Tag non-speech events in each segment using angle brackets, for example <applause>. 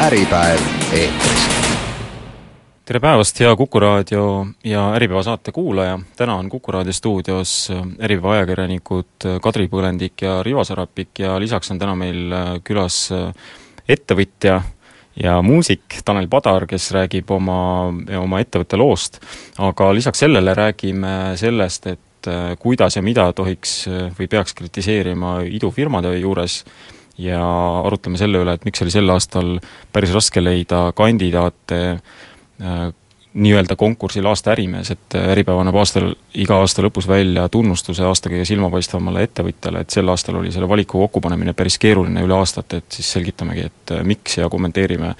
Äripäev eetris. tere päevast, hea Kuku raadio ja Äripäeva saate kuulaja, täna on Kuku raadio stuudios Äripäeva ajakirjanikud Kadri Põlendik ja Rivo Sarapik ja lisaks on täna meil külas ettevõtja ja muusik Tanel Padar, kes räägib oma, oma ettevõtte loost, aga lisaks sellele räägime sellest, et kuidas ja mida tohiks või peaks kritiseerima idufirmade juures ja arutleme selle üle, et miks oli sel aastal päris raske leida kandidaate äh, nii-öelda konkursil aasta ärimees, et Äripäev annab aastal, iga aasta lõpus välja tunnustuse aasta kõige silmapaistvamale ettevõtjale, et sel aastal oli selle valiku kokkupanemine päris keeruline üle aastate, et siis selgitamegi, et äh, miks ja kommenteerime,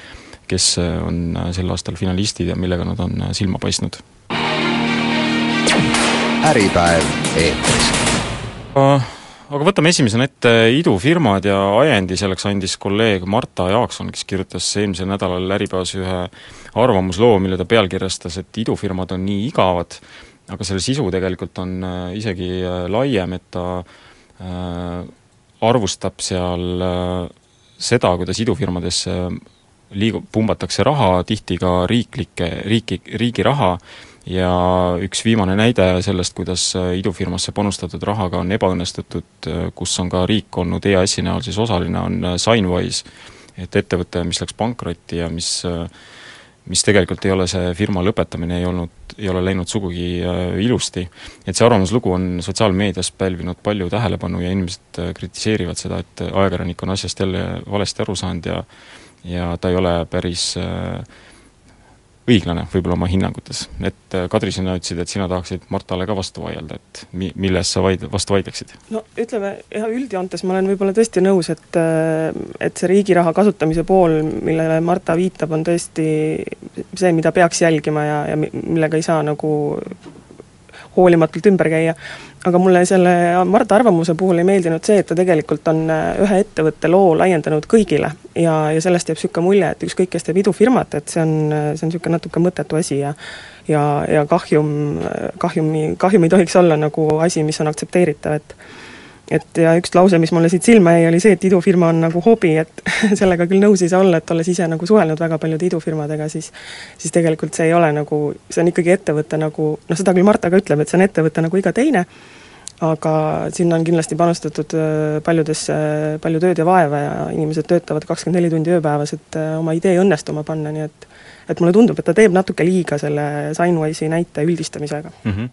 kes äh, on sel aastal finalistid ja millega nad on silma paistnud. äripäev eetris aga võtame esimesena ette idufirmad ja ajendi selleks andis kolleeg Marta Jaakson, kes kirjutas eelmisel nädalal Äripäevas ühe arvamusloo, mille ta pealkirjastas, et idufirmad on nii igavad, aga selle sisu tegelikult on äh, isegi äh, laiem, et ta äh, arvustab seal seda, kuidas idufirmadesse liigub, pumbatakse raha, tihti ka riiklikke, riiki, riigi raha, ja üks viimane näide sellest, kuidas äh, idufirmasse panustatud rahaga on ebaõnnestutud, äh, kus on ka riik olnud EAS-i näol siis osaline, on äh, Signwise, et ettevõte, mis läks pankrotti ja mis mis tegelikult ei ole see firma lõpetamine ei olnud, ei ole läinud sugugi ilusti. et see arvamuslugu on sotsiaalmeedias pälvinud palju tähelepanu ja inimesed kritiseerivad seda, et ajakirjanik on asjast jälle valesti aru saanud ja ja ta ei ole päris äh, õiglane võib-olla oma hinnangutes. et äh, Kadri, sina ütlesid, et sina tahaksid Martale ka vastu vaielda, et mi-, milles sa vaid-, vastu vaidleksid? no ütleme, jah, üldjoontes ma olen võib-olla tõesti nõus, et äh, et see riigi raha kasutamise pool, millele Marta viitab, on tõesti see, mida peaks jälgima ja, ja millega ei saa nagu hoolimatult ümber käia. aga mulle selle Marta arvamuse puhul ei meeldinud see, et ta tegelikult on äh, ühe ettevõtte loo laiendanud kõigile ja, ja sellest jääb niisugune mulje, et ükskõik, kes teeb idufirmat, et see on, see on niisugune natuke mõttetu asi ja ja, ja kahjum, kahjumi, kahjum ei tohiks olla nagu asi, mis on aktsepteeritav, et et ja üks lause, mis mulle siit silma jäi, oli see, et idufirma on nagu hobi, et <laughs> sellega küll nõus ei saa olla, et olles ise nagu suhelnud väga paljude idufirmadega, siis siis tegelikult see ei ole nagu, see on ikkagi ettevõte nagu, noh seda küll Marta ka ütleb, et see on ettevõte nagu iga teine, aga sinna on kindlasti panustatud äh, paljudesse, palju tööd ja vaeva ja inimesed töötavad kakskümmend neli tundi ööpäevas, et äh, oma idee õnnestuma panna, nii et et mulle tundub, et ta teeb natuke liiga selle Signwise'i näite üldistamisega mm. -hmm.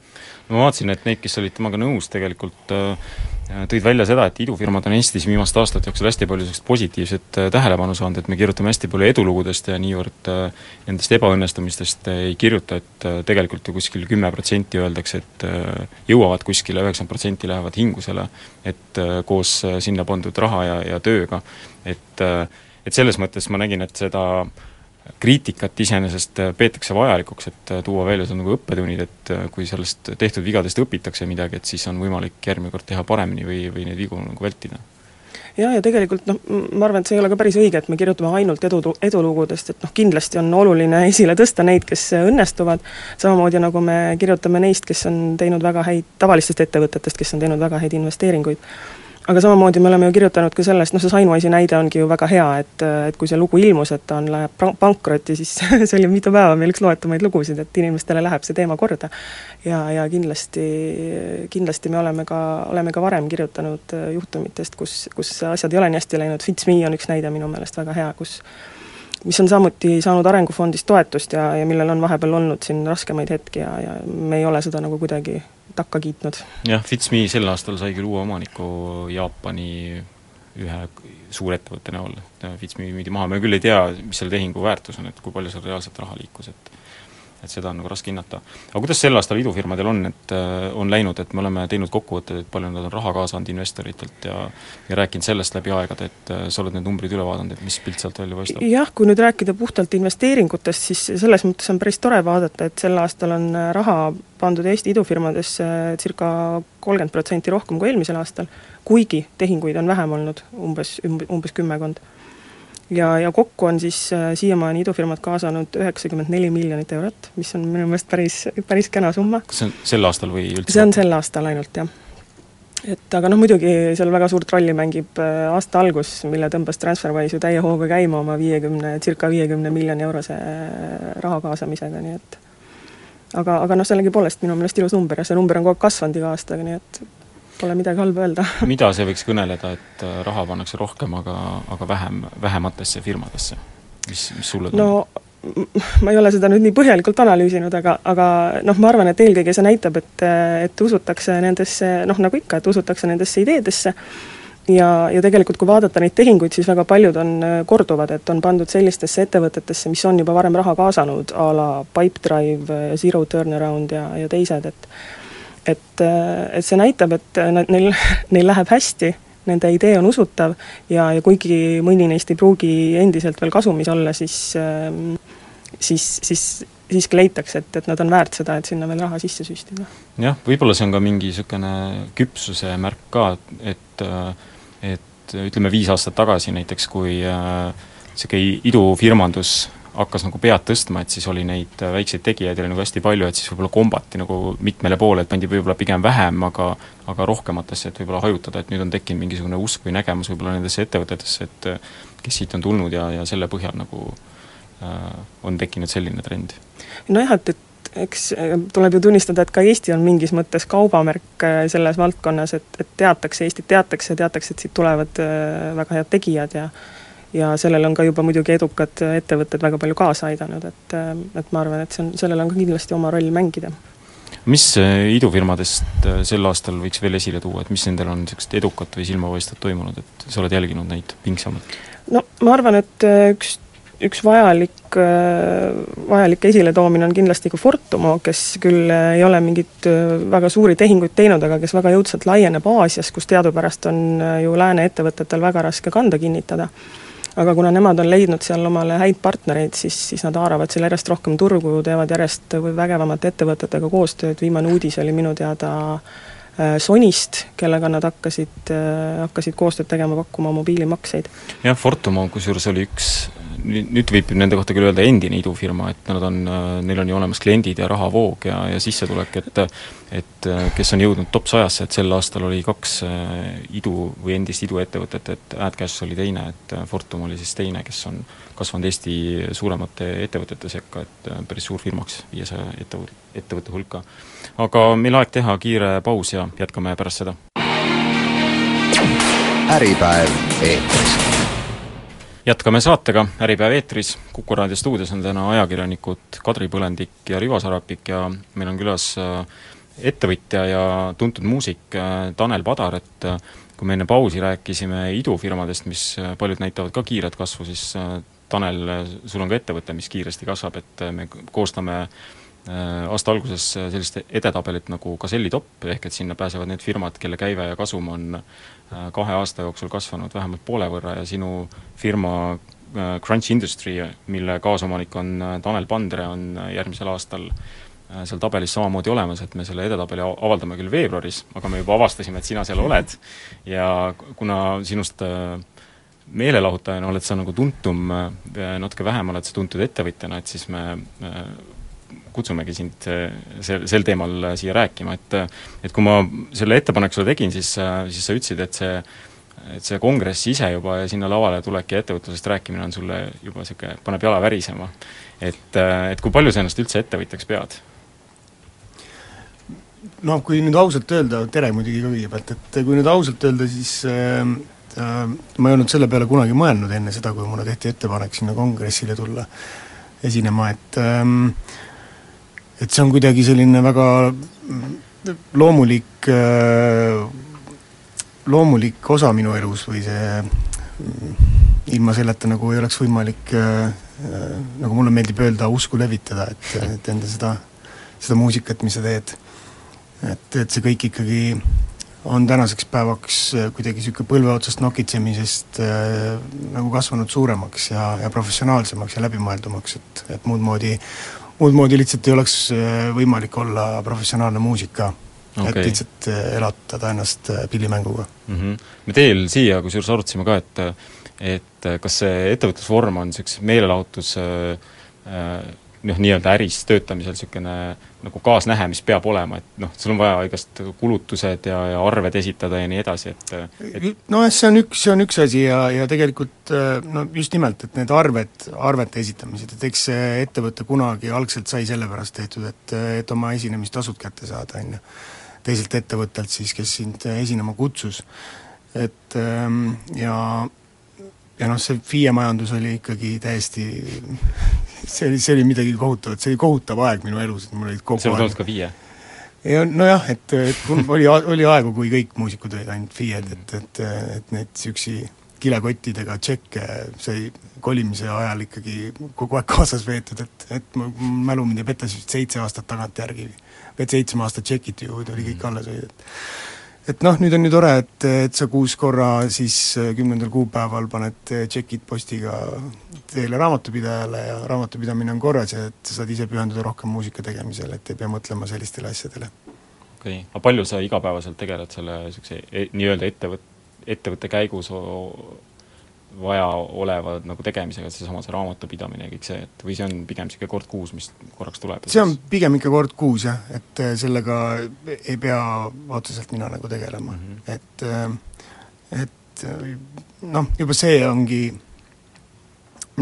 ma vaatasin, et neid, kes olid temaga nõus, tegelikult äh, tõid välja seda, et idufirmad on Eestis viimaste aastate jooksul hästi palju sellist positiivset äh, tähelepanu saanud, et me kirjutame hästi palju edulugudest ja niivõrd äh, nendest ebaõnnestumistest ei kirjuta, et äh, tegelikult ju kuskil kümme protsenti öeldakse, et jõuavad kuskile, üheksakümmend protsenti lähevad hingusele, et koos sinna pandud raha ja, ja tööga, et et selles mõttes ma nägin, et seda äh, kriitikat iseenesest äh, peetakse vajalikuks, et äh, tuua välja seal nagu õppetunnid, et äh, kui sellest tehtud vigadest õpitakse midagi, et siis on võimalik järgmine kord teha paremini või, või neid vigu nagu vältida. Jah, ja tegelikult noh, ma arvan, et see ei ole ka päris õige, et me kirjutame ainult edu, edulugudest, et noh, kindlasti on oluline esile tõsta neid, kes õnnestuvad, samamoodi nagu me kirjutame neist, kes on teinud väga häid, tavalistest ettevõtetest, kes on teinud väga häid investeeringuid aga samamoodi me oleme ju kirjutanud ka sellest, noh see Signwise'i näide ongi ju väga hea, et et kui see lugu ilmus, et ta on, läheb pankrotti, siis <laughs> see oli mitu päeva meil üks loetumaid lugusid, et inimestele läheb see teema korda. ja, ja kindlasti, kindlasti me oleme ka, oleme ka varem kirjutanud äh, juhtumitest, kus, kus asjad ei ole nii hästi läinud, Fitsme on üks näide minu meelest väga hea, kus mis on samuti saanud Arengufondist toetust ja, ja millel on vahepeal olnud siin raskemaid hetki ja, ja me ei ole seda nagu kuidagi takka kiitnud. jah, Fitsme sel aastal sai küll uue omaniku Jaapani ühe suurettevõtte näol, Fitsme müüdi maha, me küll ei tea, mis selle tehingu väärtus on, et kui palju seal reaalselt raha liikus, et et seda on nagu raske hinnata. aga kuidas sel aastal idufirmadel on, et äh, on läinud, et me oleme teinud kokkuvõtteid, et palju nad on raha kaasanud investoritelt ja ja rääkinud sellest läbi aegade, et äh, sa oled need numbrid üle vaadanud, et mis pilt sealt välja paistab? jah, kui nüüd rääkida puhtalt investeeringutest, siis selles mõttes on päris tore vaadata, et sel aastal on äh, raha pandud Eesti idufirmadesse circa kolmkümmend protsenti rohkem kui eelmisel aastal, kuigi tehinguid on vähem olnud, umbes, umbes kümmekond ja, ja kokku on siis äh, siiamaani idufirmad kaasanud üheksakümmend neli miljonit eurot, mis on minu meelest päris, päris kena summa. kas see on sel aastal või üldse? see on sel aastal ainult, jah. et aga noh, muidugi seal väga suurt rolli mängib äh, aasta algus, mille tõmbas TransferWise ju täie hooga käima oma viiekümne, circa viiekümne miljoni eurose äh, raha kaasamisega, nii et aga, aga noh, sellegipoolest minu meelest ilus number ja see number on kogu aeg kasvanud iga aastaga, nii et pole midagi halba öelda <laughs> mida see võiks kõneleda, et äh, raha pannakse rohkem, aga, aga vähem, vähematesse firmadesse? mis, mis sulle tundub no,? ma ei ole seda nüüd nii põhjalikult analüüsinud, aga, aga noh, ma arvan, et eelkõige see näitab, et, et usutakse nendesse, noh nagu ikka, et usutakse nendesse ideedesse ja, ja tegelikult kui vaadata neid tehinguid, siis väga paljud on äh, korduvad, et on pandud sellistesse ettevõtetesse, mis on juba varem raha kaasanud, a la Pipedrive, Zero Turnaround ja, ja teised, et et, et see näitab, et nad, neil, <laughs> neil läheb hästi, nende idee on usutav ja, ja kuigi mõni neist ei pruugi endiselt veel kasumis olla, siis siis, siis siiski leitakse, et, et nad on väärt seda, et sinna veel raha sisse süstida. jah, võib-olla see on ka mingi niisugune küpsuse märk ka, et et ütleme, viis aastat tagasi näiteks, kui niisugune äh, idufirmandus hakkas nagu pead tõstma, et siis oli neid äh, väikseid tegijaid oli nagu hästi palju, et siis võib-olla kombati nagu mitmele poole, et pandi võib-olla pigem vähem, aga aga rohkematesse, et võib-olla hajutada, et nüüd on tekkinud mingisugune usk või nägemus võib-olla nendesse ettevõtetesse, et äh, kes siit on tulnud ja, ja selle põhjal nagu äh, on tekkinud selline trend. nojah, et, et eks äh, tuleb ju tunnistada, et ka Eesti on mingis mõttes kaubamärk selles valdkonnas, et, et teatakse, Eestit teatakse, teatakse, et siit tulevad väga head tegijad ja ja sellele on ka juba muidugi edukad ettevõtted väga palju kaasa aidanud, et et ma arvan, et see on, sellel on ka kindlasti oma roll mängida. mis äh, idufirmadest äh, sel aastal võiks veel esile tuua, et mis nendel on niisugust edukat või silmapaistvat toimunud, et sa oled jälginud neid pingsamalt? no ma arvan, et äh, üks üks vajalik, vajalik esiletoomine on kindlasti ka Fortumo, kes küll ei ole mingeid väga suuri tehinguid teinud, aga kes väga jõudsalt laieneb Aasias, kus teadupärast on ju lääne ettevõtetel väga raske kanda kinnitada aga kuna nemad on leidnud seal omale häid partnereid, siis, siis nad haaravad seal järjest rohkem turgu, teevad järjest vägevamate ettevõtetega koostööd, viimane uudis oli minu teada äh, Sonist, kellega nad hakkasid, äh, hakkasid koostööd tegema, pakkuma mobiilimakseid. jah, Fortumo kusjuures oli üks nüüd, nüüd võib nende kohta küll öelda endine idufirma, et nad on, neil on ju olemas kliendid ja rahavoog ja, ja sissetulek, et et kes on jõudnud top sajasse, et sel aastal oli kaks äh, idu või endist iduettevõtet, et AdCash oli teine, et Fortum oli siis teine, kes on kasvanud Eesti suuremate ettevõtete sekka, et päris suur firmaks viiesaja ettevõtte, ettevõtte hulka. aga meil aeg teha kiire paus ja jätkame pärast seda. äripäev eetris jätkame saatega, Äripäev eetris, Kuku raadio stuudios on täna ajakirjanikud Kadri Põlendik ja Rivo Sarapik ja meil on külas äh, ettevõtja ja tuntud muusik äh, Tanel Padar, et äh, kui me enne pausi rääkisime idufirmadest, mis paljud näitavad ka kiiret kasvu, siis Tanel, sul on ka ettevõte, mis kiiresti kasvab, et me koostame aasta alguses sellist edetabelit nagu Gazelli top, ehk et sinna pääsevad need firmad, kelle käive ja kasum on kahe aasta jooksul kasvanud vähemalt poole võrra ja sinu firma äh, Crunch Industry, mille kaasomanik on äh, Tanel Pandre, on järgmisel aastal seal tabelis samamoodi olemas, et me selle edetabeli avaldame küll veebruaris, aga me juba avastasime, et sina seal oled. Ja kuna sinust meelelahutajana oled sa nagu tuntum, natuke vähem oled sa tuntud ettevõtjana, et siis me kutsumegi sind eh, sel, sel teemal siia rääkima, et et kui ma selle ettepaneku sulle tegin, siis, siis sa ütlesid, et see et see kongress ise juba ja sinna lavale tulek ja ettevõtlusest rääkimine on sulle juba niisugune, paneb jala värisema. et, et kui palju sa ennast üldse ettevõtjaks pead? noh, kui nüüd ausalt öelda, tere muidugi ka kõigepealt, et kui nüüd ausalt öelda, siis äh, äh, ma ei olnud selle peale kunagi mõelnud enne seda, kui mulle tehti ettepanek sinna kongressile tulla esinema, et ähm, et see on kuidagi selline väga loomulik, äh, loomulik osa minu elus või see ilma selleta nagu ei oleks võimalik, äh, nagu mulle meeldib öelda, usku levitada, et, et enda seda, seda muusikat, mis sa teed. et, et see kõik ikkagi on tänaseks päevaks kuidagi niisugune põlve otsast nokitsemisest äh, nagu kasvanud suuremaks ja, ja professionaalsemaks ja läbimõeldumaks, et, et muud moodi muud moodi lihtsalt ei oleks äh, võimalik olla professionaalne muusik ka. okay. Et lihtsalt äh, elatada ennast äh, pillimänguga. mm. -hmm. me teel siia kusjuures arutasime ka, et et kas see ettevõtlusvorm on niisuguse meelelahutus äh, noh, nii-öelda äris töötamisel niisugune nagu kaasnähe, mis peab olema, et noh, sul on vaja igast kulutused ja, ja arved esitada ja nii edasi, et et nojah, see on üks, see on üks asi ja, ja tegelikult äh, no just nimelt, et need arved, arvete esitamised, et eks see ettevõte kunagi algselt sai sellepärast tehtud, et, et oma esinemistasud kätte saada, on ju. teiselt ettevõttelt siis, kes sind esinema kutsus. et ähm, ja ja noh, see FIE majandus oli ikkagi täiesti see oli, see oli midagi kohutavat, see oli kohutav aeg minu elus, et mul olid kogu see aeg olla ka viie. ja nojah, et, et oli, oli aegu, kui kõik muusikud olid ainult FIE-d, et, et, et neid niisugusi kilekottidega tšekke sai kolimise ajal ikkagi kogu aeg kaasas veetud, et, et mu mälu mind ei peta, siis seitse aastat tagantjärgi, et seitsme aasta tšekid ju tuli kõik alles hoida, et et noh, nüüd on ju tore, et, et sa kuus korra siis kümnendal kuupäeval paned tšekid postiga teele raamatupidajale ja raamatupidamine on korras ja et sa saad ise pühenduda rohkem muusika tegemisele, et ei pea mõtlema sellistele asjadele. okei okay., aga palju sa igapäevaselt tegeled selle niisuguse e- nii-öelda ettevõt-, ettevõtte käigus vaja oleva nagu tegemisega, seesama see raamatupidamine ja kõik see, et või see on pigem niisugune kord kuus, mis korraks tuleb? see on pigem ikka kord kuus jah, et äh, sellega ei pea otseselt mina nagu tegelema mm. -hmm. et äh, et äh, noh, juba see ongi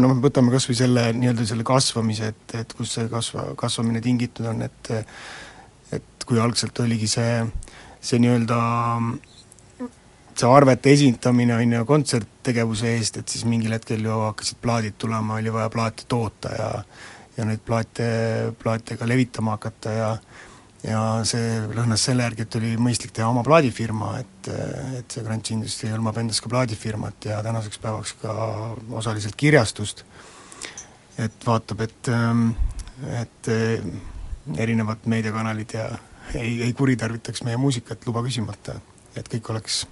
noh, võtame kas või selle nii-öelda selle kasvamise, et, et kus see kasva, kasvamine tingitud on, et et kui algselt oligi see, see nii-öelda see arvete esitamine, on ju, kontserttegevuse eest, et siis mingil hetkel ju hakkasid plaadid tulema, oli vaja plaate toota ja ja neid plaate, plaate ka levitama hakata ja ja see lõhnas selle järgi, et oli mõistlik teha oma plaadifirma, et, et see Grants Industry hõlmab endas ka plaadifirmat ja tänaseks päevaks ka osaliselt kirjastust, et vaatab, et, et erinevad meediakanalid ja ei, ei kuritarvitaks meie muusikat luba küsimata, et kõik oleks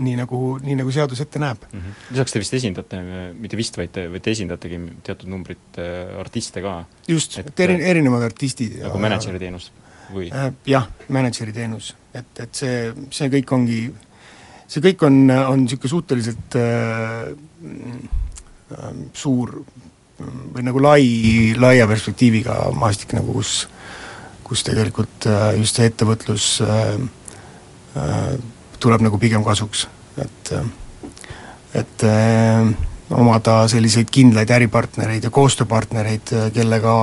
nii, nagu, nii nagu seadus ette näeb mm. -hmm. lisaks te vist esindate, mitte vist, vaid te, vaid te esindategi teatud numbrit äh, artiste ka? just, Et- eri, erinevad artistid nagu mänedžeri teenust või? Äh, jah, mänedžeri teenus, et, et see, see kõik ongi, see kõik on, on niisugune suhteliselt äh, äh, suur või nagu lai, laia perspektiiviga maastik nagu, kus kus tegelikult äh, just see ettevõtlus äh, äh, tuleb nagu pigem kasuks, et äh, et äh, omada selliseid kindlaid äripartnereid ja koostööpartnereid, kellega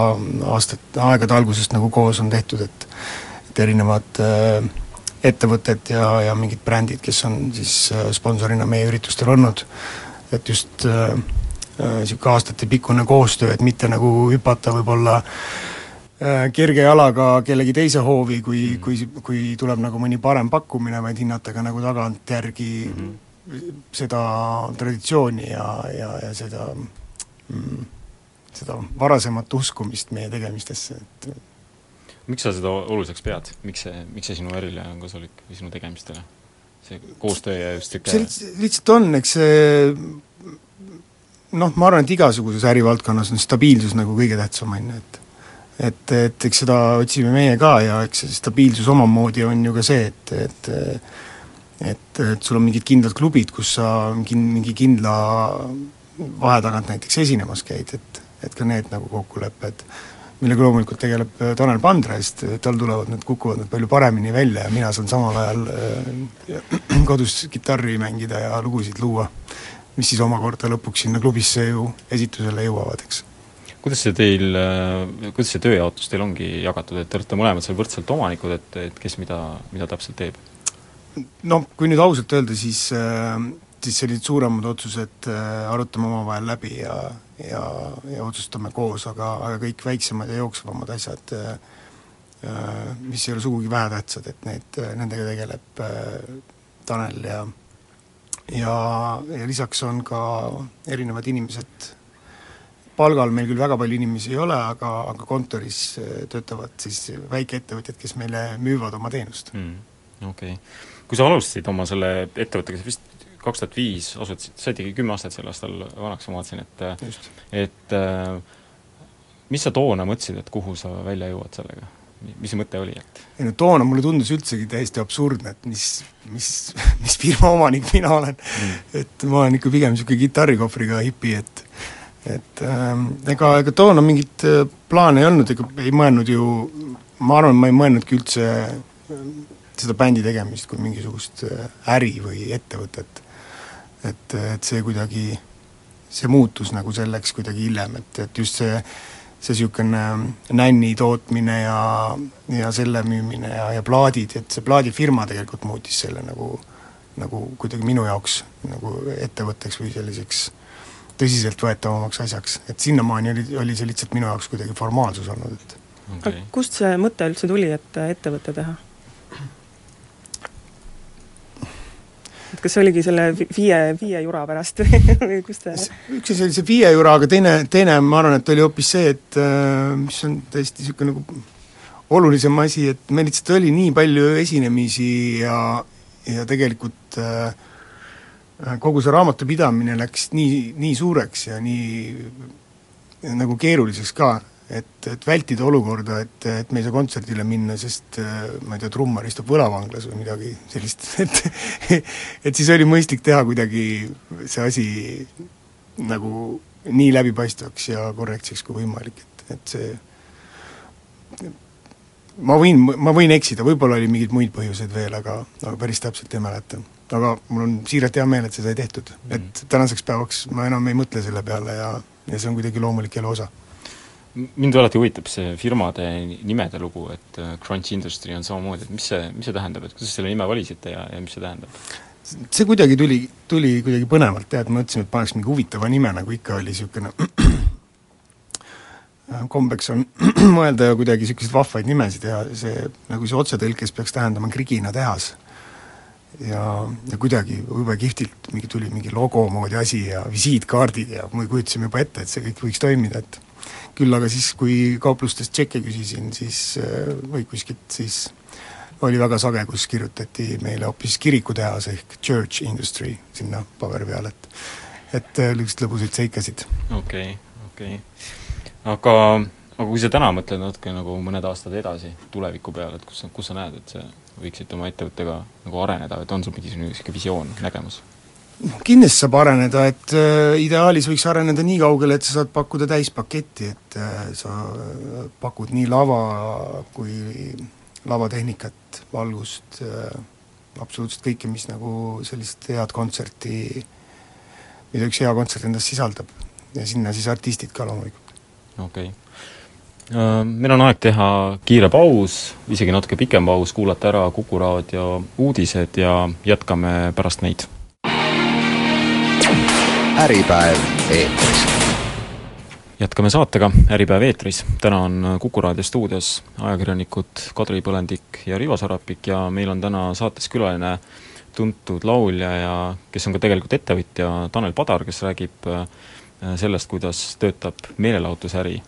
aastat, aegade algusest nagu koos on tehtud, et et erinevad äh, ettevõtted ja, ja mingid brändid, kes on siis äh, sponsorina meie üritustel olnud, et just niisugune äh, aastatepikkune koostöö, et mitte nagu hüpata võib-olla äh, kerge jalaga kellegi teise hoovi, kui mm., kui, kui tuleb nagu mõni parem pakkumine, vaid hinnata ka nagu tagantjärgi mm -hmm. seda traditsiooni ja, ja, ja seda mm, seda varasemat uskumist meie tegemistesse, et miks sa seda oluliseks pead, miks see, miks see sinu ärile on kasulik või sinu tegemistele? see koostöö ja just see niisugune lihtsalt, lihtsalt on, eks see noh, ma arvan, et igasuguses ärivaldkonnas on stabiilsus nagu kõige tähtsam, on ju, et et, et eks seda otsime meie ka ja eks see stabiilsus omamoodi on ju ka see, et, et et, et sul on mingid kindlad klubid, kus sa kin-, mingi kindla vahe tagant näiteks esinemas käid, et, et ka need nagu kokkulepped, millega loomulikult tegeleb äh, Tanel Pandre, sest äh, tal tulevad need, kukuvad need palju paremini välja ja mina saan samal ajal äh, <clears throat> kodus kitarri mängida ja lugusid luua, mis siis omakorda lõpuks sinna klubisse ju esitusele jõuavad, eks. Kuidas see teil, kuidas see tööjaotus teil ongi jagatud, et te olete mõlemad seal võrdselt omanikud, et, et kes mida, mida täpselt teeb? noh, kui nüüd ausalt öelda, siis äh, siis sellised suuremad otsused äh, arutame omavahel läbi ja, ja, ja otsustame koos, aga, aga kõik väiksemad ja jooksvamad asjad äh, mis ei ole sugugi vähetähtsad, et need, nendega tegeleb Tanel ja ja, ja lisaks on ka erinevad inimesed palgal meil küll väga palju inimesi ei ole, aga, aga kontoris äh, töötavad siis väikeettevõtjad, kes meile müüvad oma teenust mm,. Okei okay. kui sa alustasid oma selle ettevõttega, sa vist kaks tuhat viis asutasid, saidki kümme aastat sel aastal vanaks, ma vaatasin, et just et äh, mis sa toona mõtlesid, et kuhu sa välja jõuad sellega? mis see mõte oli, et ei no toona mulle tundus üldsegi täiesti absurdne, et mis, mis, mis firma omanik mina olen mm.. et ma olen ikka pigem niisugune kitarrikohvriga hipi, et et ähm, ega, ega toona mingit äh, plaane ei olnud, ega ei mõelnud ju, ma arvan, ma ei mõelnudki üldse äh, seda bändi tegemist kui mingisugust äh, äri või ettevõtet. et, et see kuidagi, see muutus nagu selleks kuidagi hiljem, et, et just see see niisugune nänni tootmine ja, ja selle müümine ja, ja plaadid, et see plaadifirma tegelikult muutis selle nagu nagu kuidagi minu jaoks nagu ettevõtteks või selliseks tõsiseltvõetavamaks asjaks, et sinnamaani oli, oli see lihtsalt minu jaoks kuidagi formaalsus olnud, et okay. aga kust see mõte üldse tuli, et ettevõte teha? et kas see oligi selle viie, viie jura pärast või <laughs> kust te üks asi oli see viie jura, aga teine, teine ma arvan, et oli hoopis see, et äh, mis on täiesti niisugune nagu olulisem asi, et meil lihtsalt oli nii palju esinemisi ja, ja tegelikult äh, kogu see raamatupidamine läks nii, nii suureks ja nii nagu keeruliseks ka, et, et vältida olukorda, et, et me ei saa kontserdile minna, sest ma ei tea, trummar istub võlavanglas või midagi sellist, <laughs> et et siis oli mõistlik teha kuidagi see asi nagu nii läbipaistvaks ja korrektseks kui võimalik, et, et see ma võin, ma võin eksida, võib-olla oli mingeid muid põhjuseid veel, aga, aga päris täpselt ei mäleta. Aga mul on siiralt hea meel, et see sai tehtud mm, -hmm. et tänaseks päevaks ma enam ei mõtle selle peale ja, ja see on kuidagi loomulik elu osa mind alati huvitab see firmade nimede lugu, et äh, Crunch Industry on samamoodi, et mis see, mis see tähendab, et kuidas selle nime valisite ja, ja mis see tähendab? see kuidagi tuli, tuli kuidagi põnevalt jah, et mõtlesime, et paneks mingi huvitava nime, nagu ikka oli niisugune <clears throat> kombeks on <clears throat> mõelda kuidagi niisuguseid vahvaid nimesid ja see, nagu see otsetõlkes peaks tähendama Krigina tehas. Ja, ja kuidagi jube kihvtilt mingi tuli mingi logo moodi asi ja visiitkaardid ja me kujutasime juba ette, et see kõik võiks toimida, et küll aga siis, kui kauplustest tšekke küsisin, siis äh, või kuskilt, siis oli väga sage, kus kirjutati meile hoopis kirikutehas ehk church industry sinna paberi peale, et et äh, niisuguseid lõbusaid seikasid. okei okay,, okei okay.. aga, aga kui sa täna mõtled natuke nagu mõned aastad edasi tuleviku peale, et kus sa, kus sa näed, et see võiksid oma ettevõttega nagu areneda, et on sul mingisugune niisugune visioon, nägemus? kindlasti saab areneda, et äh, ideaalis võiks areneda nii kaugele, et sa saad pakkuda täispaketti, et äh, sa äh, pakud nii lava kui lavatehnikat, valgust äh,, absoluutselt kõike, mis nagu sellist head kontserti, mida üks hea kontsert endas sisaldab. ja sinna siis artistid ka loomulikult. okei okay. Uh, meil on aeg teha kiire paus, isegi natuke pikem paus, kuulata ära Kuku raadio uudised ja jätkame pärast neid Äripäev eetris. jätkame saatega Äripäev eetris. täna on Kuku raadio stuudios ajakirjanikud Kadri Põlendik ja Rivo Sarapik ja meil on täna saates külaline tuntud laulja ja kes on ka tegelikult ettevõtja, Tanel Padar, kes räägib äh, sellest, kuidas töötab meelelahutusäri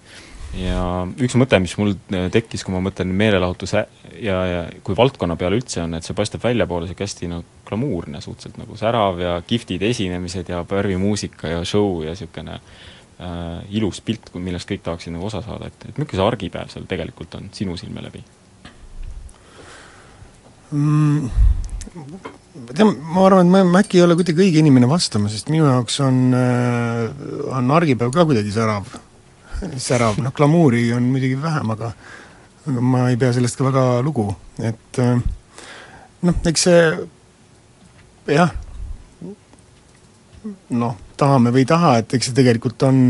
ja üks mõte, mis mul äh, tekkis, kui ma mõtlen meelelahutuse ja, ja kui valdkonna peale üldse on, et see paistab väljapoole niisugune hästi nagu glamuurne, suhteliselt nagu särav ja kihvtid esinemised ja värvimuusika ja show ja niisugune äh, ilus pilt, millest kõik tahaksid nagu osa saada, et, et milline see argipäev seal tegelikult on sinu silme läbi mm,? ma tean, ma arvan, et ma, ma äkki ei ole kuidagi õige inimene vastama, sest minu jaoks on, äh, on argipäev ka kuidagi särav särav, noh glamuuri on muidugi vähem, aga aga ma ei pea sellest ka väga lugu, et äh, noh, eks see jah, noh, tahame või ei taha, et eks see tegelikult on,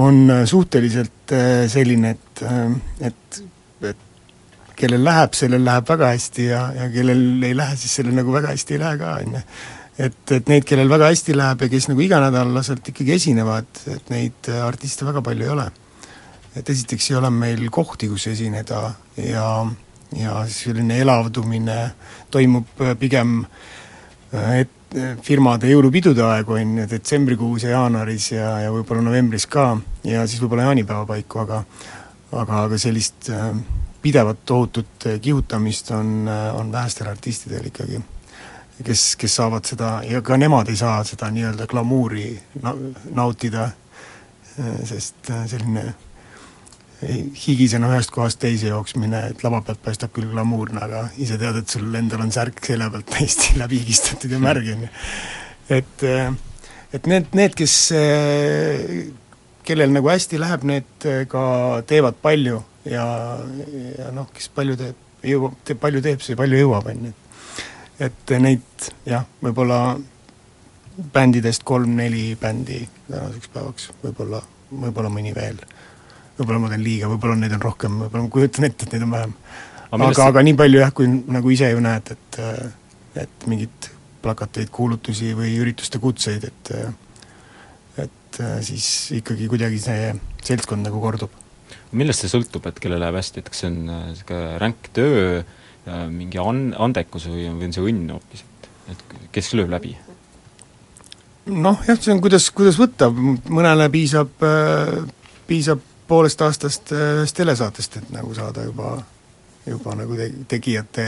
on suhteliselt äh, selline, et, äh, et, et kellel läheb, sellel läheb väga hästi ja, ja kellel ei lähe, siis sellel nagu väga hästi ei lähe ka, on ju et, et neid, kellel väga hästi läheb ja kes nagu iganädalaselt ikkagi esinevad, et neid äh, artiste väga palju ei ole. et esiteks ei ole meil kohti, kus esineda ja, ja selline elavdumine toimub äh, pigem äh, et firmade jõulupidude aegu, on ju, detsembrikuus ja jaanuaris ja, ja võib-olla novembris ka ja siis võib-olla jaanipäeva paiku, aga aga, aga sellist pidevat tohutut kihutamist on, on vähestel artistidel ikkagi kes, kes saavad seda ja ka nemad ei saa seda nii-öelda glamuuri na-, nautida, sest selline higisena ühest kohast teise jooksmine, et lava pealt paistab küll glamuurne, aga ise tead, et sul endal on särk selja pealt <laughs> täiesti läbi higistatud ja märg, on ju. et, et need, need, kes, kellel nagu hästi läheb, need ka teevad palju ja, ja noh, kes palju teeb, jõuab, teeb, palju teeb, see palju jõuab, on ju. et neid jah, võib-olla bändidest kolm-neli bändi tänaseks päevaks, võib-olla, võib-olla mõni veel võib-olla ma teen liiga, võib-olla neid on rohkem, võib-olla ma kujutan ette, et neid on vähem. aga, aga, aga nii palju jah, kui nagu ise ju näed, et et mingeid plakateid, kuulutusi või ürituste kutseid, et et siis ikkagi kuidagi see seltskond nagu kordub. millest see sõltub, et kellel läheb hästi, et kas see on niisugune ränk töö, mingi an-, andekus või, või on see õnn hoopis, et, et kes lööb läbi? noh jah, see on kuidas, kuidas võtta, mõnele piisab, piisab poolest aastast äh, ühest telesaatest, et nagu saada juba, juba nagu te-, tegijate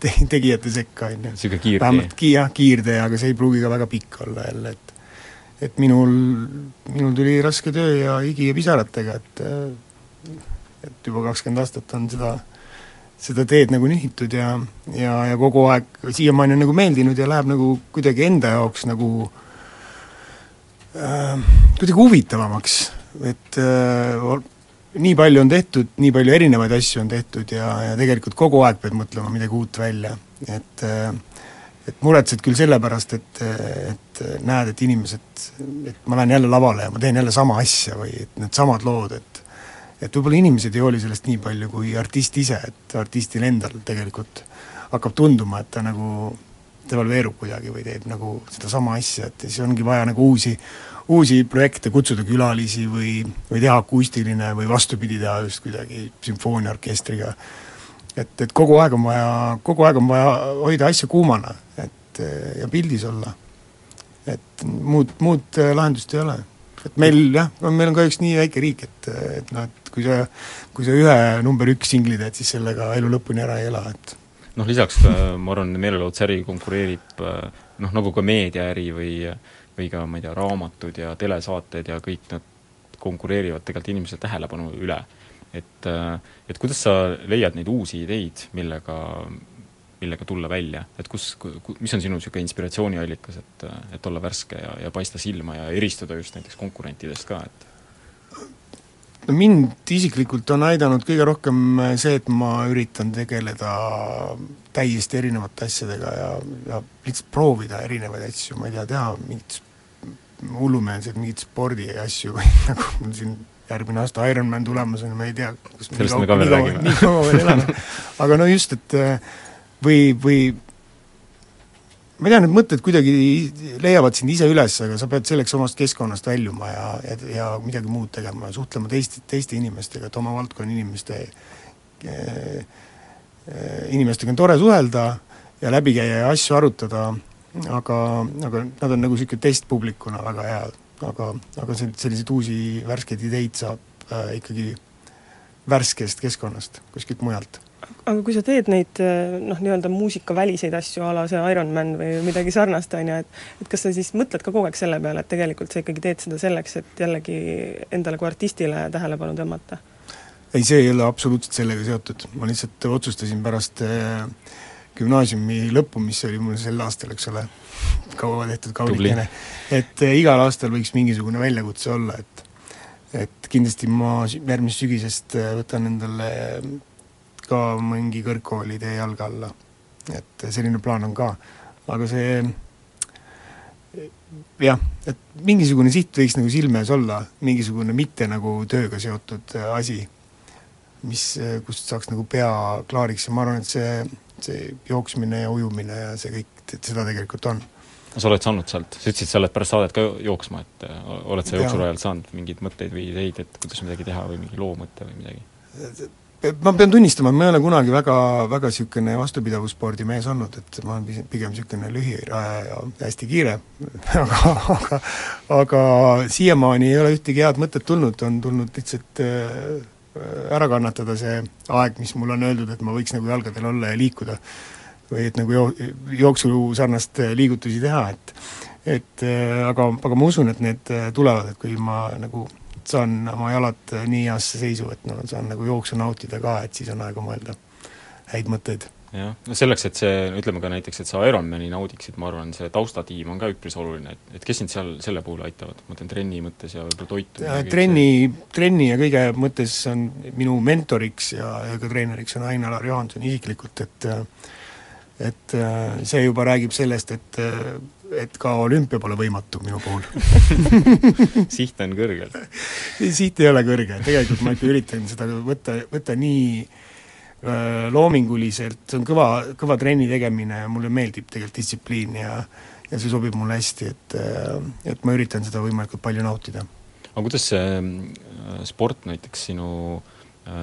te,, tegijate sekka, on ju. niisugune kiirtee? vähemalt ki-, jah, kiirtee, aga see ei pruugi ka väga pikk olla jälle, et et minul, minul tuli raske töö ja higi ja pisaratega, et et juba kakskümmend aastat on seda, seda teed nagu nihitud ja, ja, ja kogu aeg siiamaani on nagu meeldinud ja läheb nagu kuidagi enda jaoks nagu äh, kuidagi huvitavamaks. Et äh, nii palju on tehtud, nii palju erinevaid asju on tehtud ja, ja tegelikult kogu aeg pead mõtlema midagi uut välja, et äh, et muretsed küll selle pärast, et, et näed, et inimesed, et ma lähen jälle lavale ja ma teen jälle sama asja või et needsamad lood, et et võib-olla inimesed ei hooli sellest nii palju kui artist ise, et artistil endal tegelikult hakkab tunduma, et ta nagu devalveerub kuidagi või teeb nagu sedasama asja, et siis ongi vaja nagu uusi, uusi projekte, kutsuda külalisi või, või teha akustiline või vastupidi, teha just kuidagi sümfooniaorkestriga. et, et kogu aeg on vaja, kogu aeg on vaja hoida asja kuumana, et ja pildis olla. et muud, muud lahendust ei ole. Et meil jah, meil on kahjuks nii väike riik, et, et noh, et kui sa, kui sa ühe number üks singli teed, siis sellega elu lõpuni ära ei ela, et noh, lisaks ma arvan, meelelahutuse konkureerib noh, nagu ka meediaäri või või ka ma ei tea, raamatud ja telesaated ja kõik nad konkureerivad tegelikult inimese tähelepanu üle. et, et kuidas sa leiad neid uusi ideid, millega, millega tulla välja, et kus, mis on sinu niisugune inspiratsiooniallikas, et, et olla värske ja, ja paista silma ja eristuda just näiteks konkurentidest ka, et? No mind isiklikult on aidanud kõige rohkem see, et ma üritan tegeleda täiesti erinevate asjadega ja, ja lihtsalt proovida erinevaid asju, ma ei tea, teha mingit hullumeelseid mingeid spordiasju või <laughs> nagu mul siin järgmine aasta Ironman tulemas on ma ei tea, kas sellest me ka veel räägime. nii kaua veel elan <laughs> aga no just, et või, või ma ei tea, need mõtted kuidagi leiavad sind ise üles, aga sa pead selleks omast keskkonnast väljuma ja, ja, ja midagi muud tegema ja suhtlema teiste, teiste inimestega, et oma valdkonna inimeste eh, inimestega on tore suhelda ja läbi käia ja asju arutada aga, aga nad on nagu niisugune testpublikuna väga head, aga, aga sel-, selliseid uusi värskeid ideid saab äh, ikkagi värskest keskkonnast, kuskilt mujalt. Aga kui sa teed neid noh, nii-öelda muusikaväliseid asju, a la see Ironman või midagi sarnast, on ju, et et kas sa siis mõtled ka kogu aeg selle peale, et tegelikult sa ikkagi teed seda selleks, et jällegi endale kui artistile tähelepanu tõmmata? ei, see ei ole absoluutselt sellega seotud, ma lihtsalt otsustasin pärast äh, gümnaasiumi lõppu, mis oli mul sel aastal, eks ole, kaua tehtud kaunikene, et eh, igal aastal võiks mingisugune väljakutse olla, et et kindlasti ma järgmisest sügisest eh, võtan endale ka mingi kõrgkooli tee jalge alla. et selline plaan on ka, aga see jah, et mingisugune siht võiks nagu silme ees olla, mingisugune mitte nagu tööga seotud asi, mis, kust saaks nagu pea klaariks ja ma arvan, et see see jooksmine ja ujumine ja see kõik, et seda tegelikult on. sa oled saanud sealt, sa ütlesid, sa oled pärast saadet ka jooksma, et äh, oled sa jooksurajal saanud mingeid mõtteid või ideid, et kuidas midagi teha või mingi loo mõte või midagi? Ma pean tunnistama, ma ei ole kunagi väga, väga niisugune vastupidavusspordi mees olnud, et ma olen pigem niisugune lühiraja ja hästi kiire <laughs> aga, aga aga siiamaani ei ole ühtegi head mõtet tulnud, on tulnud lihtsalt äh, ära kannatada see aeg, mis mulle on öeldud, et ma võiks nagu jalgadel olla ja liikuda. või et nagu joo-, jooksu sarnast äh, liigutusi teha, et et äh, aga, aga ma usun, et need tulevad, et kui ma nagu saan oma jalad nii heasse seisu, et no saan nagu jooksu nautida ka, et siis on aega mõelda häid mõtteid. Jah, no selleks, et see, ütleme ka näiteks, et sa Ironmani naudiksid, ma arvan, see taustatiim on ka üpris oluline, et, et kes sind seal selle puhul aitavad, ma mõtlen trenni mõttes ja võib-olla toitu ja trenni, trenni ja kõige mõttes on minu mentoriks ja, ja ka treeneriks on Ain-Alar Johanson isiklikult, et et see juba räägib sellest, et et ka olümpia pole võimatu minu puhul. <laughs> Siht on kõrgel. Siht ei ole kõrge, tegelikult ma ikka üritan seda võtta, võtta nii äh, Äh, loominguliselt, see on kõva, kõva trenni tegemine ja mulle meeldib tegelikult distsipliin ja ja see sobib mulle hästi, et äh, et ma üritan seda võimalikult palju nautida. aga kuidas see äh, sport näiteks sinu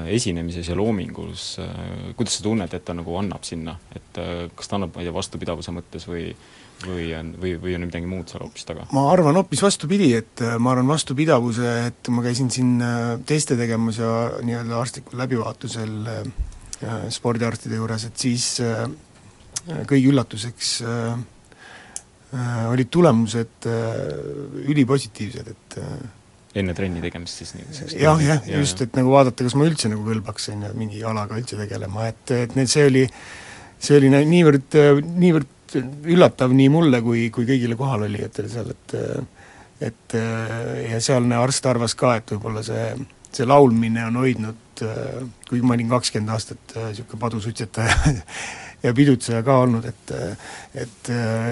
esinemises ja loomingus, kuidas sa tunned, et ta nagu annab sinna, et kas ta annab, ma ei tea, vastupidavuse mõttes või või on, või, või on midagi muud seal hoopis taga? ma arvan hoopis vastupidi, et ma arvan vastupidavuse, et ma käisin siin teste tegemas ja nii-öelda arstlikul läbivaatusel Äh, spordiarstide juures, et siis äh, kõigi üllatuseks äh, olid tulemused ülipositiivsed, et enne trenni tegemist siis nii-öelda? jah, jah, just, et nagu vaadata, kas ma üldse nagu kõlbaks, on ju, mingi alaga üldse tegelema, et, et need, see oli, see oli niivõrd, niivõrd üllatav nii mulle kui, kui kõigile kohalolijatele seal, et et ja sealne arst arvas ka, et võib-olla see, see laulmine on hoidnud kuigi ma olin kakskümmend aastat niisugune äh, padusuitsetaja <laughs> ja pidutseja ka olnud, et et,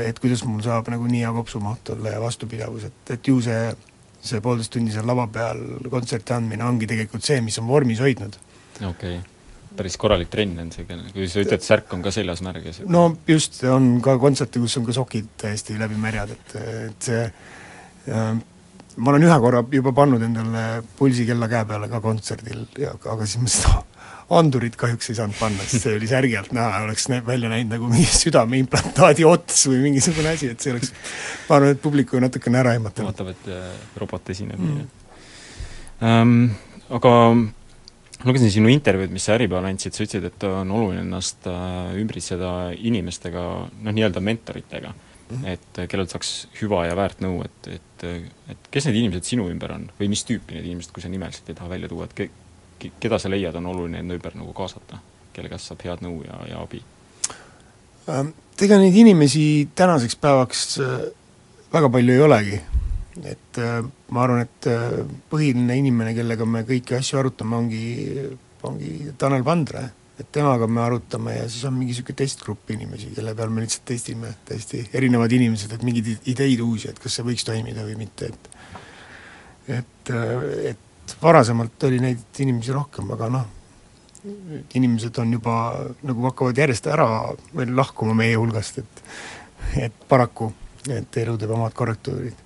et kuidas mul saab nagu nii hea kopsumaht olla ja vastupidavus, et, et ju see see poolteist tundi seal lava peal kontserti andmine ongi tegelikult see, mis on vormis hoidnud. okei okay. Päris korralik trenn on see, kui sa ütled, särk on ka seljas märg ja see no just, on ka kontserte, kus on ka sokid täiesti läbi märjad, et, et see äh, ma olen ühe korra juba pannud endale pulsikella käe peale ka kontserdil aga siis ma seda andurit kahjuks ei saanud panna, sest see oli särgi alt näha, oleks nä-, välja näinud nagu mingi südameimplantaadi ots või mingisugune asi, et see oleks ma arvan, et publiku natukene ära ehmatanud. vaatab, et äh, robot esineb mm. ähm, aga lugesin sinu intervjuud, mis sa Äripäevale andsid, sa ütlesid, et on oluline ennast äh, ümbritseda inimestega, noh, nii-öelda mentoritega Mhm. et äh, kellelt saaks hüva ja väärt nõu, et, et, et kes need inimesed sinu ümber on või mis tüüpi need inimesed, kui sa nimeliselt ei taha välja tuua, et ke-, keda sa leiad, on oluline enda ümber nagu kaasata, kelle käest saab head nõu ja, ja abi? Ähm, ega neid inimesi tänaseks päevaks äh, väga palju ei olegi. Et äh, ma arvan, et põhiline inimene, kellega me kõiki asju arutame, ongi, ongi Tanel Pandre et temaga me arutame ja siis on mingi niisugune testgrupp inimesi, kelle peal me lihtsalt testime, täiesti erinevad inimesed, et mingeid ideid uusi, et kas see võiks toimida või mitte, et et, et varasemalt oli neid inimesi rohkem, aga noh, inimesed on juba, nagu hakkavad järjest ära lahkuma meie hulgast, et et paraku, et elu teeb omad korrektuurid.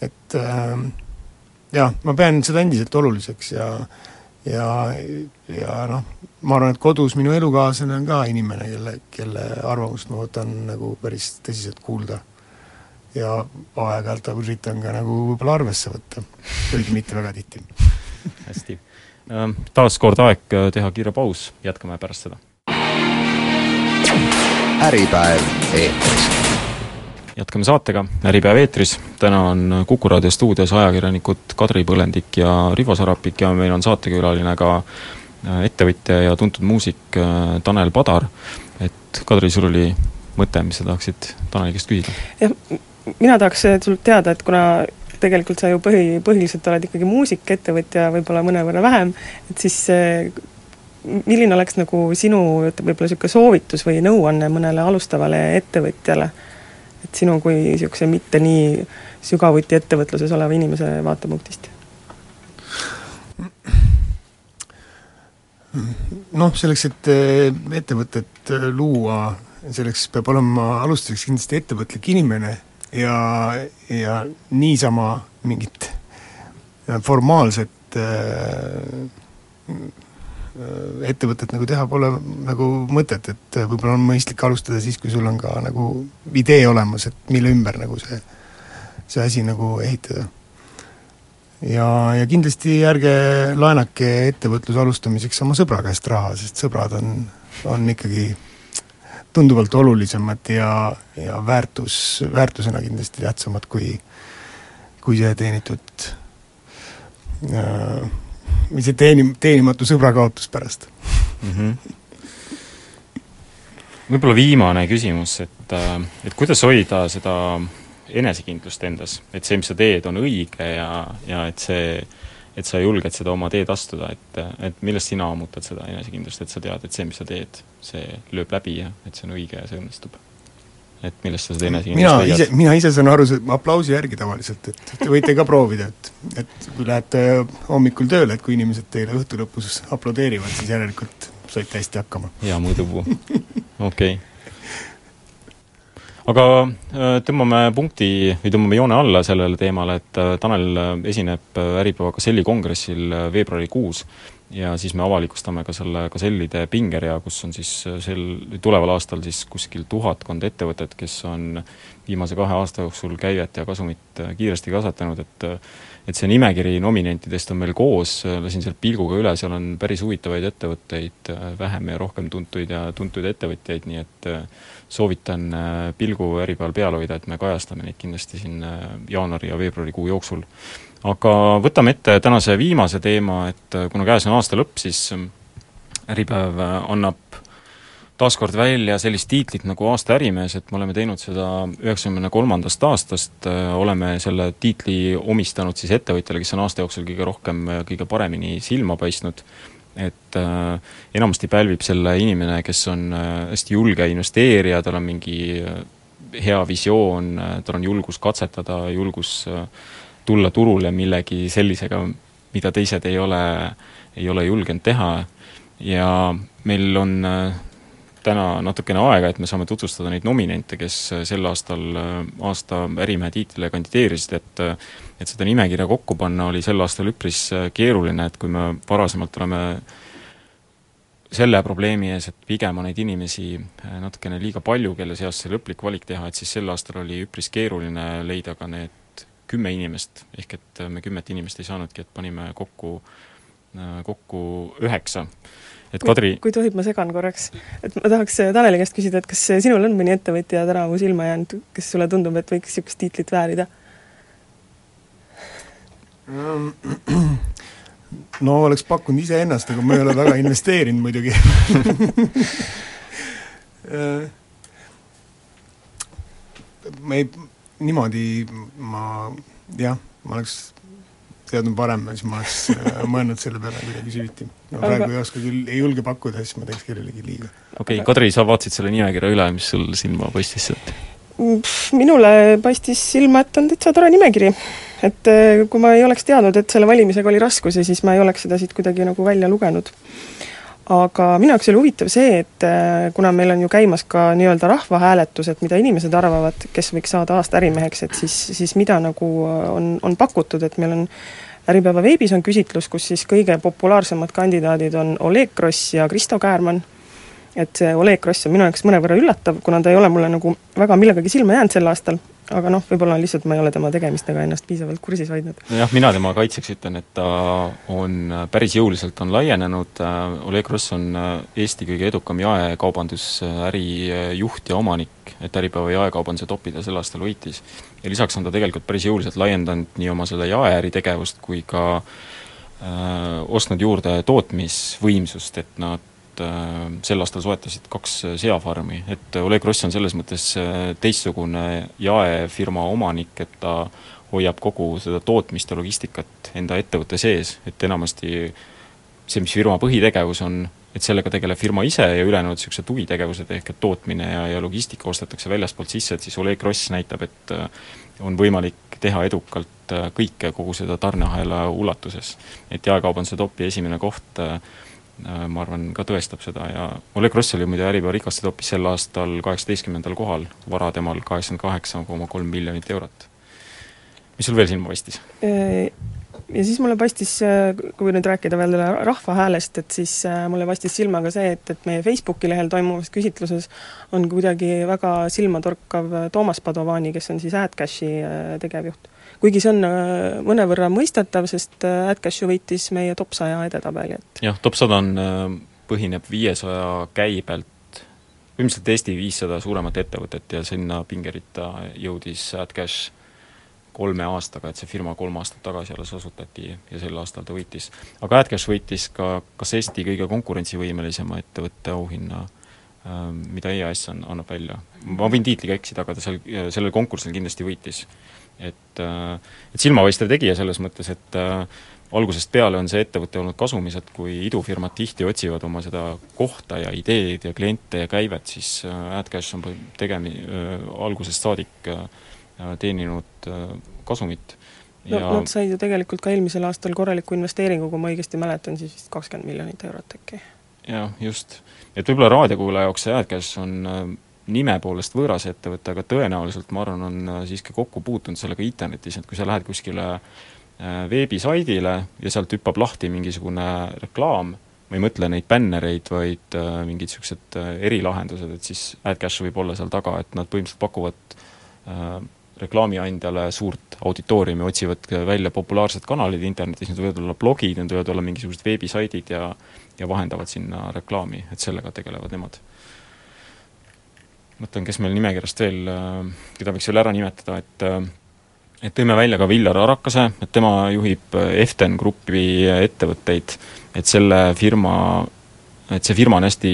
Et äh, jah, ma pean seda endiselt oluliseks ja ja, ja noh, ma arvan, et kodus minu elukaaslane on ka inimene, kelle, kelle arvamust ma võtan nagu päris tõsiselt kuulda. ja aeg-ajalt üritan ka nagu võib-olla arvesse võtta, kuigi mitte väga tihti. <laughs> hästi. Ähm, taas kord aeg äh, teha kiire paus, jätkame pärast seda. äripäev eetris jätkame saatega, Äripäev eetris, täna on Kuku raadio stuudios ajakirjanikud Kadri Põlendik ja Rivo Sarapik ja meil on saatekülaline ka Äh, ettevõtja ja tuntud muusik äh, Tanel Padar, et Kadri, sul oli mõte, mis sa tahaksid Taneli käest küsida? jah, mina tahaks sult teada, et kuna tegelikult sa ju põhi, põhiliselt oled ikkagi muusik, ettevõtja võib-olla mõnevõrra vähem, et siis milline oleks nagu sinu võib-olla niisugune soovitus või nõuanne mõnele alustavale ettevõtjale, et sinu kui niisuguse mitte nii sügavuti ettevõtluses oleva inimese vaatepunktist? noh, selleks, et eh, ettevõtet eh, luua, selleks peab olema alustuseks kindlasti ettevõtlik inimene ja, ja niisama mingit eh, formaalset ettevõtet nagu teha pole nagu mõtet, et võib-olla on mõistlik alustada siis, kui sul on ka nagu idee olemas, et mille ümber nagu see, see asi nagu ehitada. Ja, ja kindlasti ärge laenake ettevõtluse alustamiseks oma sõbra käest raha, sest sõbrad on, on ikkagi tunduvalt olulisemad ja, ja väärtus, väärtusena kindlasti tähtsamad kui, kui see teenitud või see teeni-, teenimatu sõbra kaotus pärast mm. -hmm. võib-olla viimane küsimus, et, et kuidas hoida seda enesekindlust endas, et see, mis sa teed, on õige ja, ja et see, et sa julged seda oma teed astuda, et, et millest sina ammutad seda enesekindlust, et sa tead, et see, mis sa teed, see lööb läbi ja et see on õige ja see õnnestub? Et millest sa seda enesekindlust mina ise, mina ise saan aru, aplausi järgi tavaliselt, et te võite ka proovida, et et kui lähete hommikul tööle, et kui inimesed teile õhtu lõpus aplodeerivad, siis järelikult saite hästi hakkama. hea mõõdupuu, okei okay. aga äh, tõmbame punkti või tõmbame joone alla sellele teemale, et äh, Tanel esineb Äripäeva Gazelli kongressil veebruarikuus ja siis me avalikustame ka selle Gazellide pingerea, kus on siis sel, tuleval aastal siis kuskil tuhatkond ettevõtet, kes on viimase kahe aasta jooksul käivet ja kasumit kiiresti kasvatanud, et et see nimekiri nominentidest on meil koos, lasin sealt pilguga üle, seal on päris huvitavaid ettevõtteid, vähem ja rohkem tuntuid ja tuntuid ettevõtjaid, nii et soovitan pilgu Äripäeval peal hoida, et me kajastame neid kindlasti siin jaanuari ja veebruarikuu jooksul aga võtame ette tänase viimase teema, et äh, kuna käes on aasta lõpp, siis ähm, Äripäev äh, annab taaskord välja sellist tiitlit nagu aasta ärimees, et me oleme teinud seda üheksakümne kolmandast aastast, äh, oleme selle tiitli omistanud siis ettevõtjale, kes on aasta jooksul kõige rohkem ja kõige paremini silma paistnud, et äh, enamasti pälvib selle inimene, kes on äh, hästi julge investeerija, tal on mingi hea visioon, tal on julgus katsetada, julgus äh, tulla turule millegi sellisega, mida teised ei ole, ei ole julgenud teha. Ja meil on äh, täna natukene aega, et me saame tutvustada neid nominente, kes äh, sel aastal äh, aasta ärimehe tiitlile kandideerisid, et et seda nimekirja kokku panna oli sel aastal üpris keeruline, et kui me varasemalt oleme selle probleemi ees, et pigem on neid inimesi natukene liiga palju, kelle seast see lõplik valik teha, et siis sel aastal oli üpris keeruline leida ka need kümme inimest, ehk et me kümmet inimest ei saanudki, et panime kokku, äh, kokku üheksa. et Kadri kui, kui tohib, ma segan korraks. et ma tahaks Taneli käest küsida, et kas sinul on mõni ettevõtja tänavu silma jäänud, kes sulle tundub, et võiks niisugust tiitlit väärida? <clears throat> no oleks pakkunud iseennast, aga ma ei ole väga investeerinud muidugi <laughs> ma ei, niimoodi ma jah, ma oleks teadnud varem, siis ma oleks äh, mõelnud selle peale kuidagi süviti. no praegu Aga... ei oska küll, ei julge pakkuda, siis ma teeks kellelegi liiga. okei okay,, Kadri, sa vaatasid selle nimekirja üle, mis sul silma paistis sealt? minule paistis silma, et on täitsa tore nimekiri. et äh, kui ma ei oleks teadnud, et selle valimisega oli raskusi, siis ma ei oleks seda siit kuidagi nagu välja lugenud aga minu jaoks oli huvitav see, et äh, kuna meil on ju käimas ka nii-öelda rahvahääletus, et mida inimesed arvavad, kes võiks saada aasta ärimeheks, et siis, siis mida nagu äh, on, on pakutud, et meil on Äripäeva veebis on küsitlus, kus siis kõige populaarsemad kandidaadid on Oleg Gross ja Kristo Käärmann, et see Oleg Gross on minu jaoks mõnevõrra üllatav, kuna ta ei ole mulle nagu väga millegagi silma jäänud sel aastal, aga noh, võib-olla lihtsalt ma ei ole tema tegemistega ennast piisavalt kursis hoidnud. jah, mina tema kaitseks ütlen, et ta on päris jõuliselt on laienenud, Oleg Gross on Eesti kõige edukam jaekaubandusäri juht ja omanik, et Äripäeva jaekaubanduse topi ta sel aastal võitis. ja lisaks on ta tegelikult päris jõuliselt laiendanud nii oma selle jaeäri tegevust kui ka äh, ostnud juurde tootmisvõimsust, et nad äh, sel aastal soetasid kaks seafarmi, et Oleg Gross on selles mõttes äh, teistsugune jaefirma omanik, et ta hoiab kogu seda tootmist ja logistikat enda ettevõtte sees, et enamasti see, mis firma põhitegevus on, et sellega tegeleb firma ise ja ülejäänud niisugused huvitegevused, ehk et tootmine ja, ja logistika ostetakse väljastpoolt sisse, et siis Oleg Gross näitab, et äh, on võimalik teha edukalt kõike kogu seda tarneahela ulatuses. et jaekaubanduse topi esimene koht äh, Äh, ma arvan, ka tõestab seda ja Oleg Gross oli muide Äripäeva rikaste topis sel aastal kaheksateistkümnendal kohal, vara temal kaheksakümmend kaheksa koma kolm miljonit eurot. mis sul veel silma paistis? Äh, ja siis mulle paistis, äh, kui nüüd rääkida veel rahva häälest, et siis mulle paistis silma ka see, et, et meie Facebooki lehel toimuvas küsitluses on kuidagi väga silmatorkav Toomas Padovani, kes on siis AdCashi tegevjuht kuigi see on äh, mõnevõrra mõistetav, sest äh, AdCash ju võitis meie top saja edetabeli, et jah, top sada on, äh, põhineb viiesaja käibelt, põhimõtteliselt Eesti viissada suuremat ettevõtet ja sinna pingeritta jõudis AdCash kolme aastaga, et see firma kolm aastat tagasi alles asutati ja sel aastal ta võitis. aga AdCash võitis ka kas Eesti kõige konkurentsivõimelisema ettevõtte auhinna, mida EAS on, annab välja. ma võin tiitliga eksida, aga ta seal, sellel konkursil kindlasti võitis. Et, äh, et silmapaistev tegija selles mõttes, et äh, algusest peale on see ettevõte olnud kasumis, et kui idufirmad tihti otsivad oma seda kohta ja ideed ja kliente ja käivet, siis äh, AdCash on tegemi-, algusest saadik teeninud kasumit ja no nad said ju tegelikult ka eelmisel aastal korraliku investeeringu, kui ma õigesti mäletan, siis vist kakskümmend miljonit eurot äkki. jah, just. et võib-olla raadiokuulaja jaoks see AdCash on nime poolest võõras ettevõte, aga tõenäoliselt ma arvan, on äh, siiski kokku puutunud sellega internetis, et kui sa lähed kuskile äh, veebisaidile ja sealt hüppab lahti mingisugune reklaam, ma ei mõtle neid bännereid, vaid äh, mingid niisugused erilahendused, et siis AdCash võib olla seal taga, et nad põhimõtteliselt pakuvad reklaamiandjale suurt auditooriumi, otsivad välja populaarsed kanalid internetis, need võivad olla blogid, need võivad olla mingisugused veebisaidid ja ja vahendavad sinna reklaami, et sellega tegelevad nemad. Mõtlen, kes meil nimekirjast veel, keda võiks veel ära nimetada, et et tõime välja ka Viljar Arakase, et tema juhib Eften Grupi ettevõtteid, et selle firma et see firma on hästi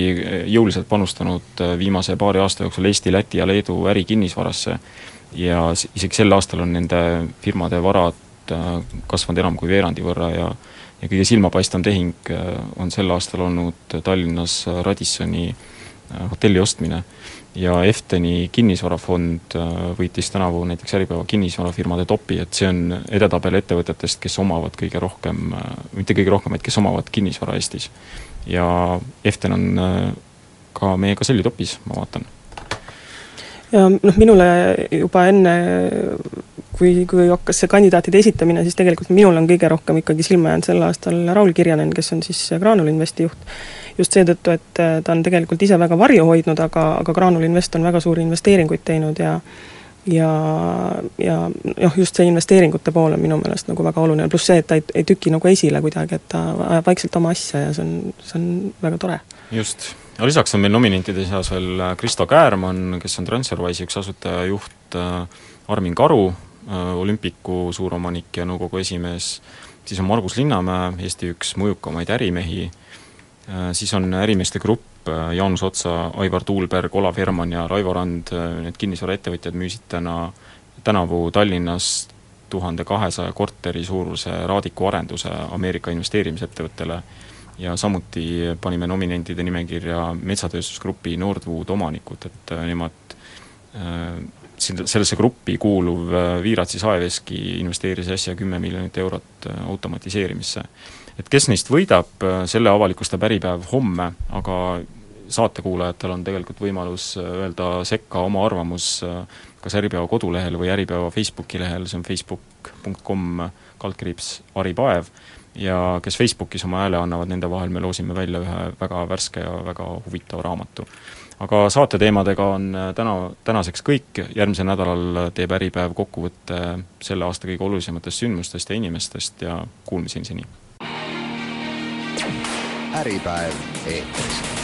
jõuliselt panustanud viimase paari aasta jooksul Eesti, Läti ja Leedu ärikinnisvarasse ja isegi sel aastal on nende firmade varad äh, kasvanud enam kui veerandi võrra ja ja kõige silmapaistvam tehing äh, on sel aastal olnud Tallinnas Radissoni äh, hotelli ostmine. Ja Efteni kinnisvarafond võitis tänavu näiteks Äripäeva kinnisvarafirmade topi, et see on edetabel ettevõtetest, kes omavad kõige rohkem, mitte kõige rohkem, vaid kes omavad kinnisvara Eestis. ja Eften on ka meiega sellitopis, ma vaatan ja noh, minule juba enne, kui, kui hakkas see kandidaatide esitamine, siis tegelikult minul on kõige rohkem ikkagi silma jäänud sel aastal Raul Kirjanen, kes on siis Graanul Investi juht. Just seetõttu, et äh, ta on tegelikult ise väga varju hoidnud, aga, aga Graanul Invest on väga suuri investeeringuid teinud ja ja, ja noh, just see investeeringute pool on minu meelest nagu väga oluline, pluss see, et ta ei, ei tüki nagu esile kuidagi, et ta ajab vaikselt oma asja ja see on, see on väga tore. just. No lisaks on meil nominentide seas veel äh, Kristo Käärmann, kes on Transferwise'i üks asutaja juht, äh, Armin Karu, olümpiku suuromanik ja nõukogu esimees, siis on Margus Linnamäe, Eesti üks mõjukamaid ärimehi, siis on ärimeeste grupp, Jaanus Otsa, Aivar Tuulberg, Olav Herman ja Raivo Rand, need kinnisvaraettevõtjad müüsid täna, tänavu Tallinnas tuhande kahesaja korteri suuruse Raadiku arenduse Ameerika investeerimisettevõttele ja samuti panime nominentide nimekirja Metsatööstusgrupi Nordwood omanikud, et äh, nemad äh, sellesse gruppi kuuluv äh, Viiratsi saeveski investeeris äsja kümme miljonit eurot automatiseerimisse. Et kes neist võidab, selle avalikustab Äripäev homme, aga saatekuulajatel on tegelikult võimalus öelda sekka oma arvamus kas Äripäeva kodulehel või Äripäeva Facebooki lehel, see on facebook.com kaldkriips Ari Paev, ja kes Facebookis oma hääle annavad, nende vahel me loosime välja ühe väga värske ja väga huvitava raamatu. aga saate teemadega on äh, täna, tänaseks kõik, järgmisel nädalal teeb Äripäev kokkuvõtte selle aasta kõige olulisematest sündmustest ja inimestest ja kuulmiseni seni! Äripäev eetris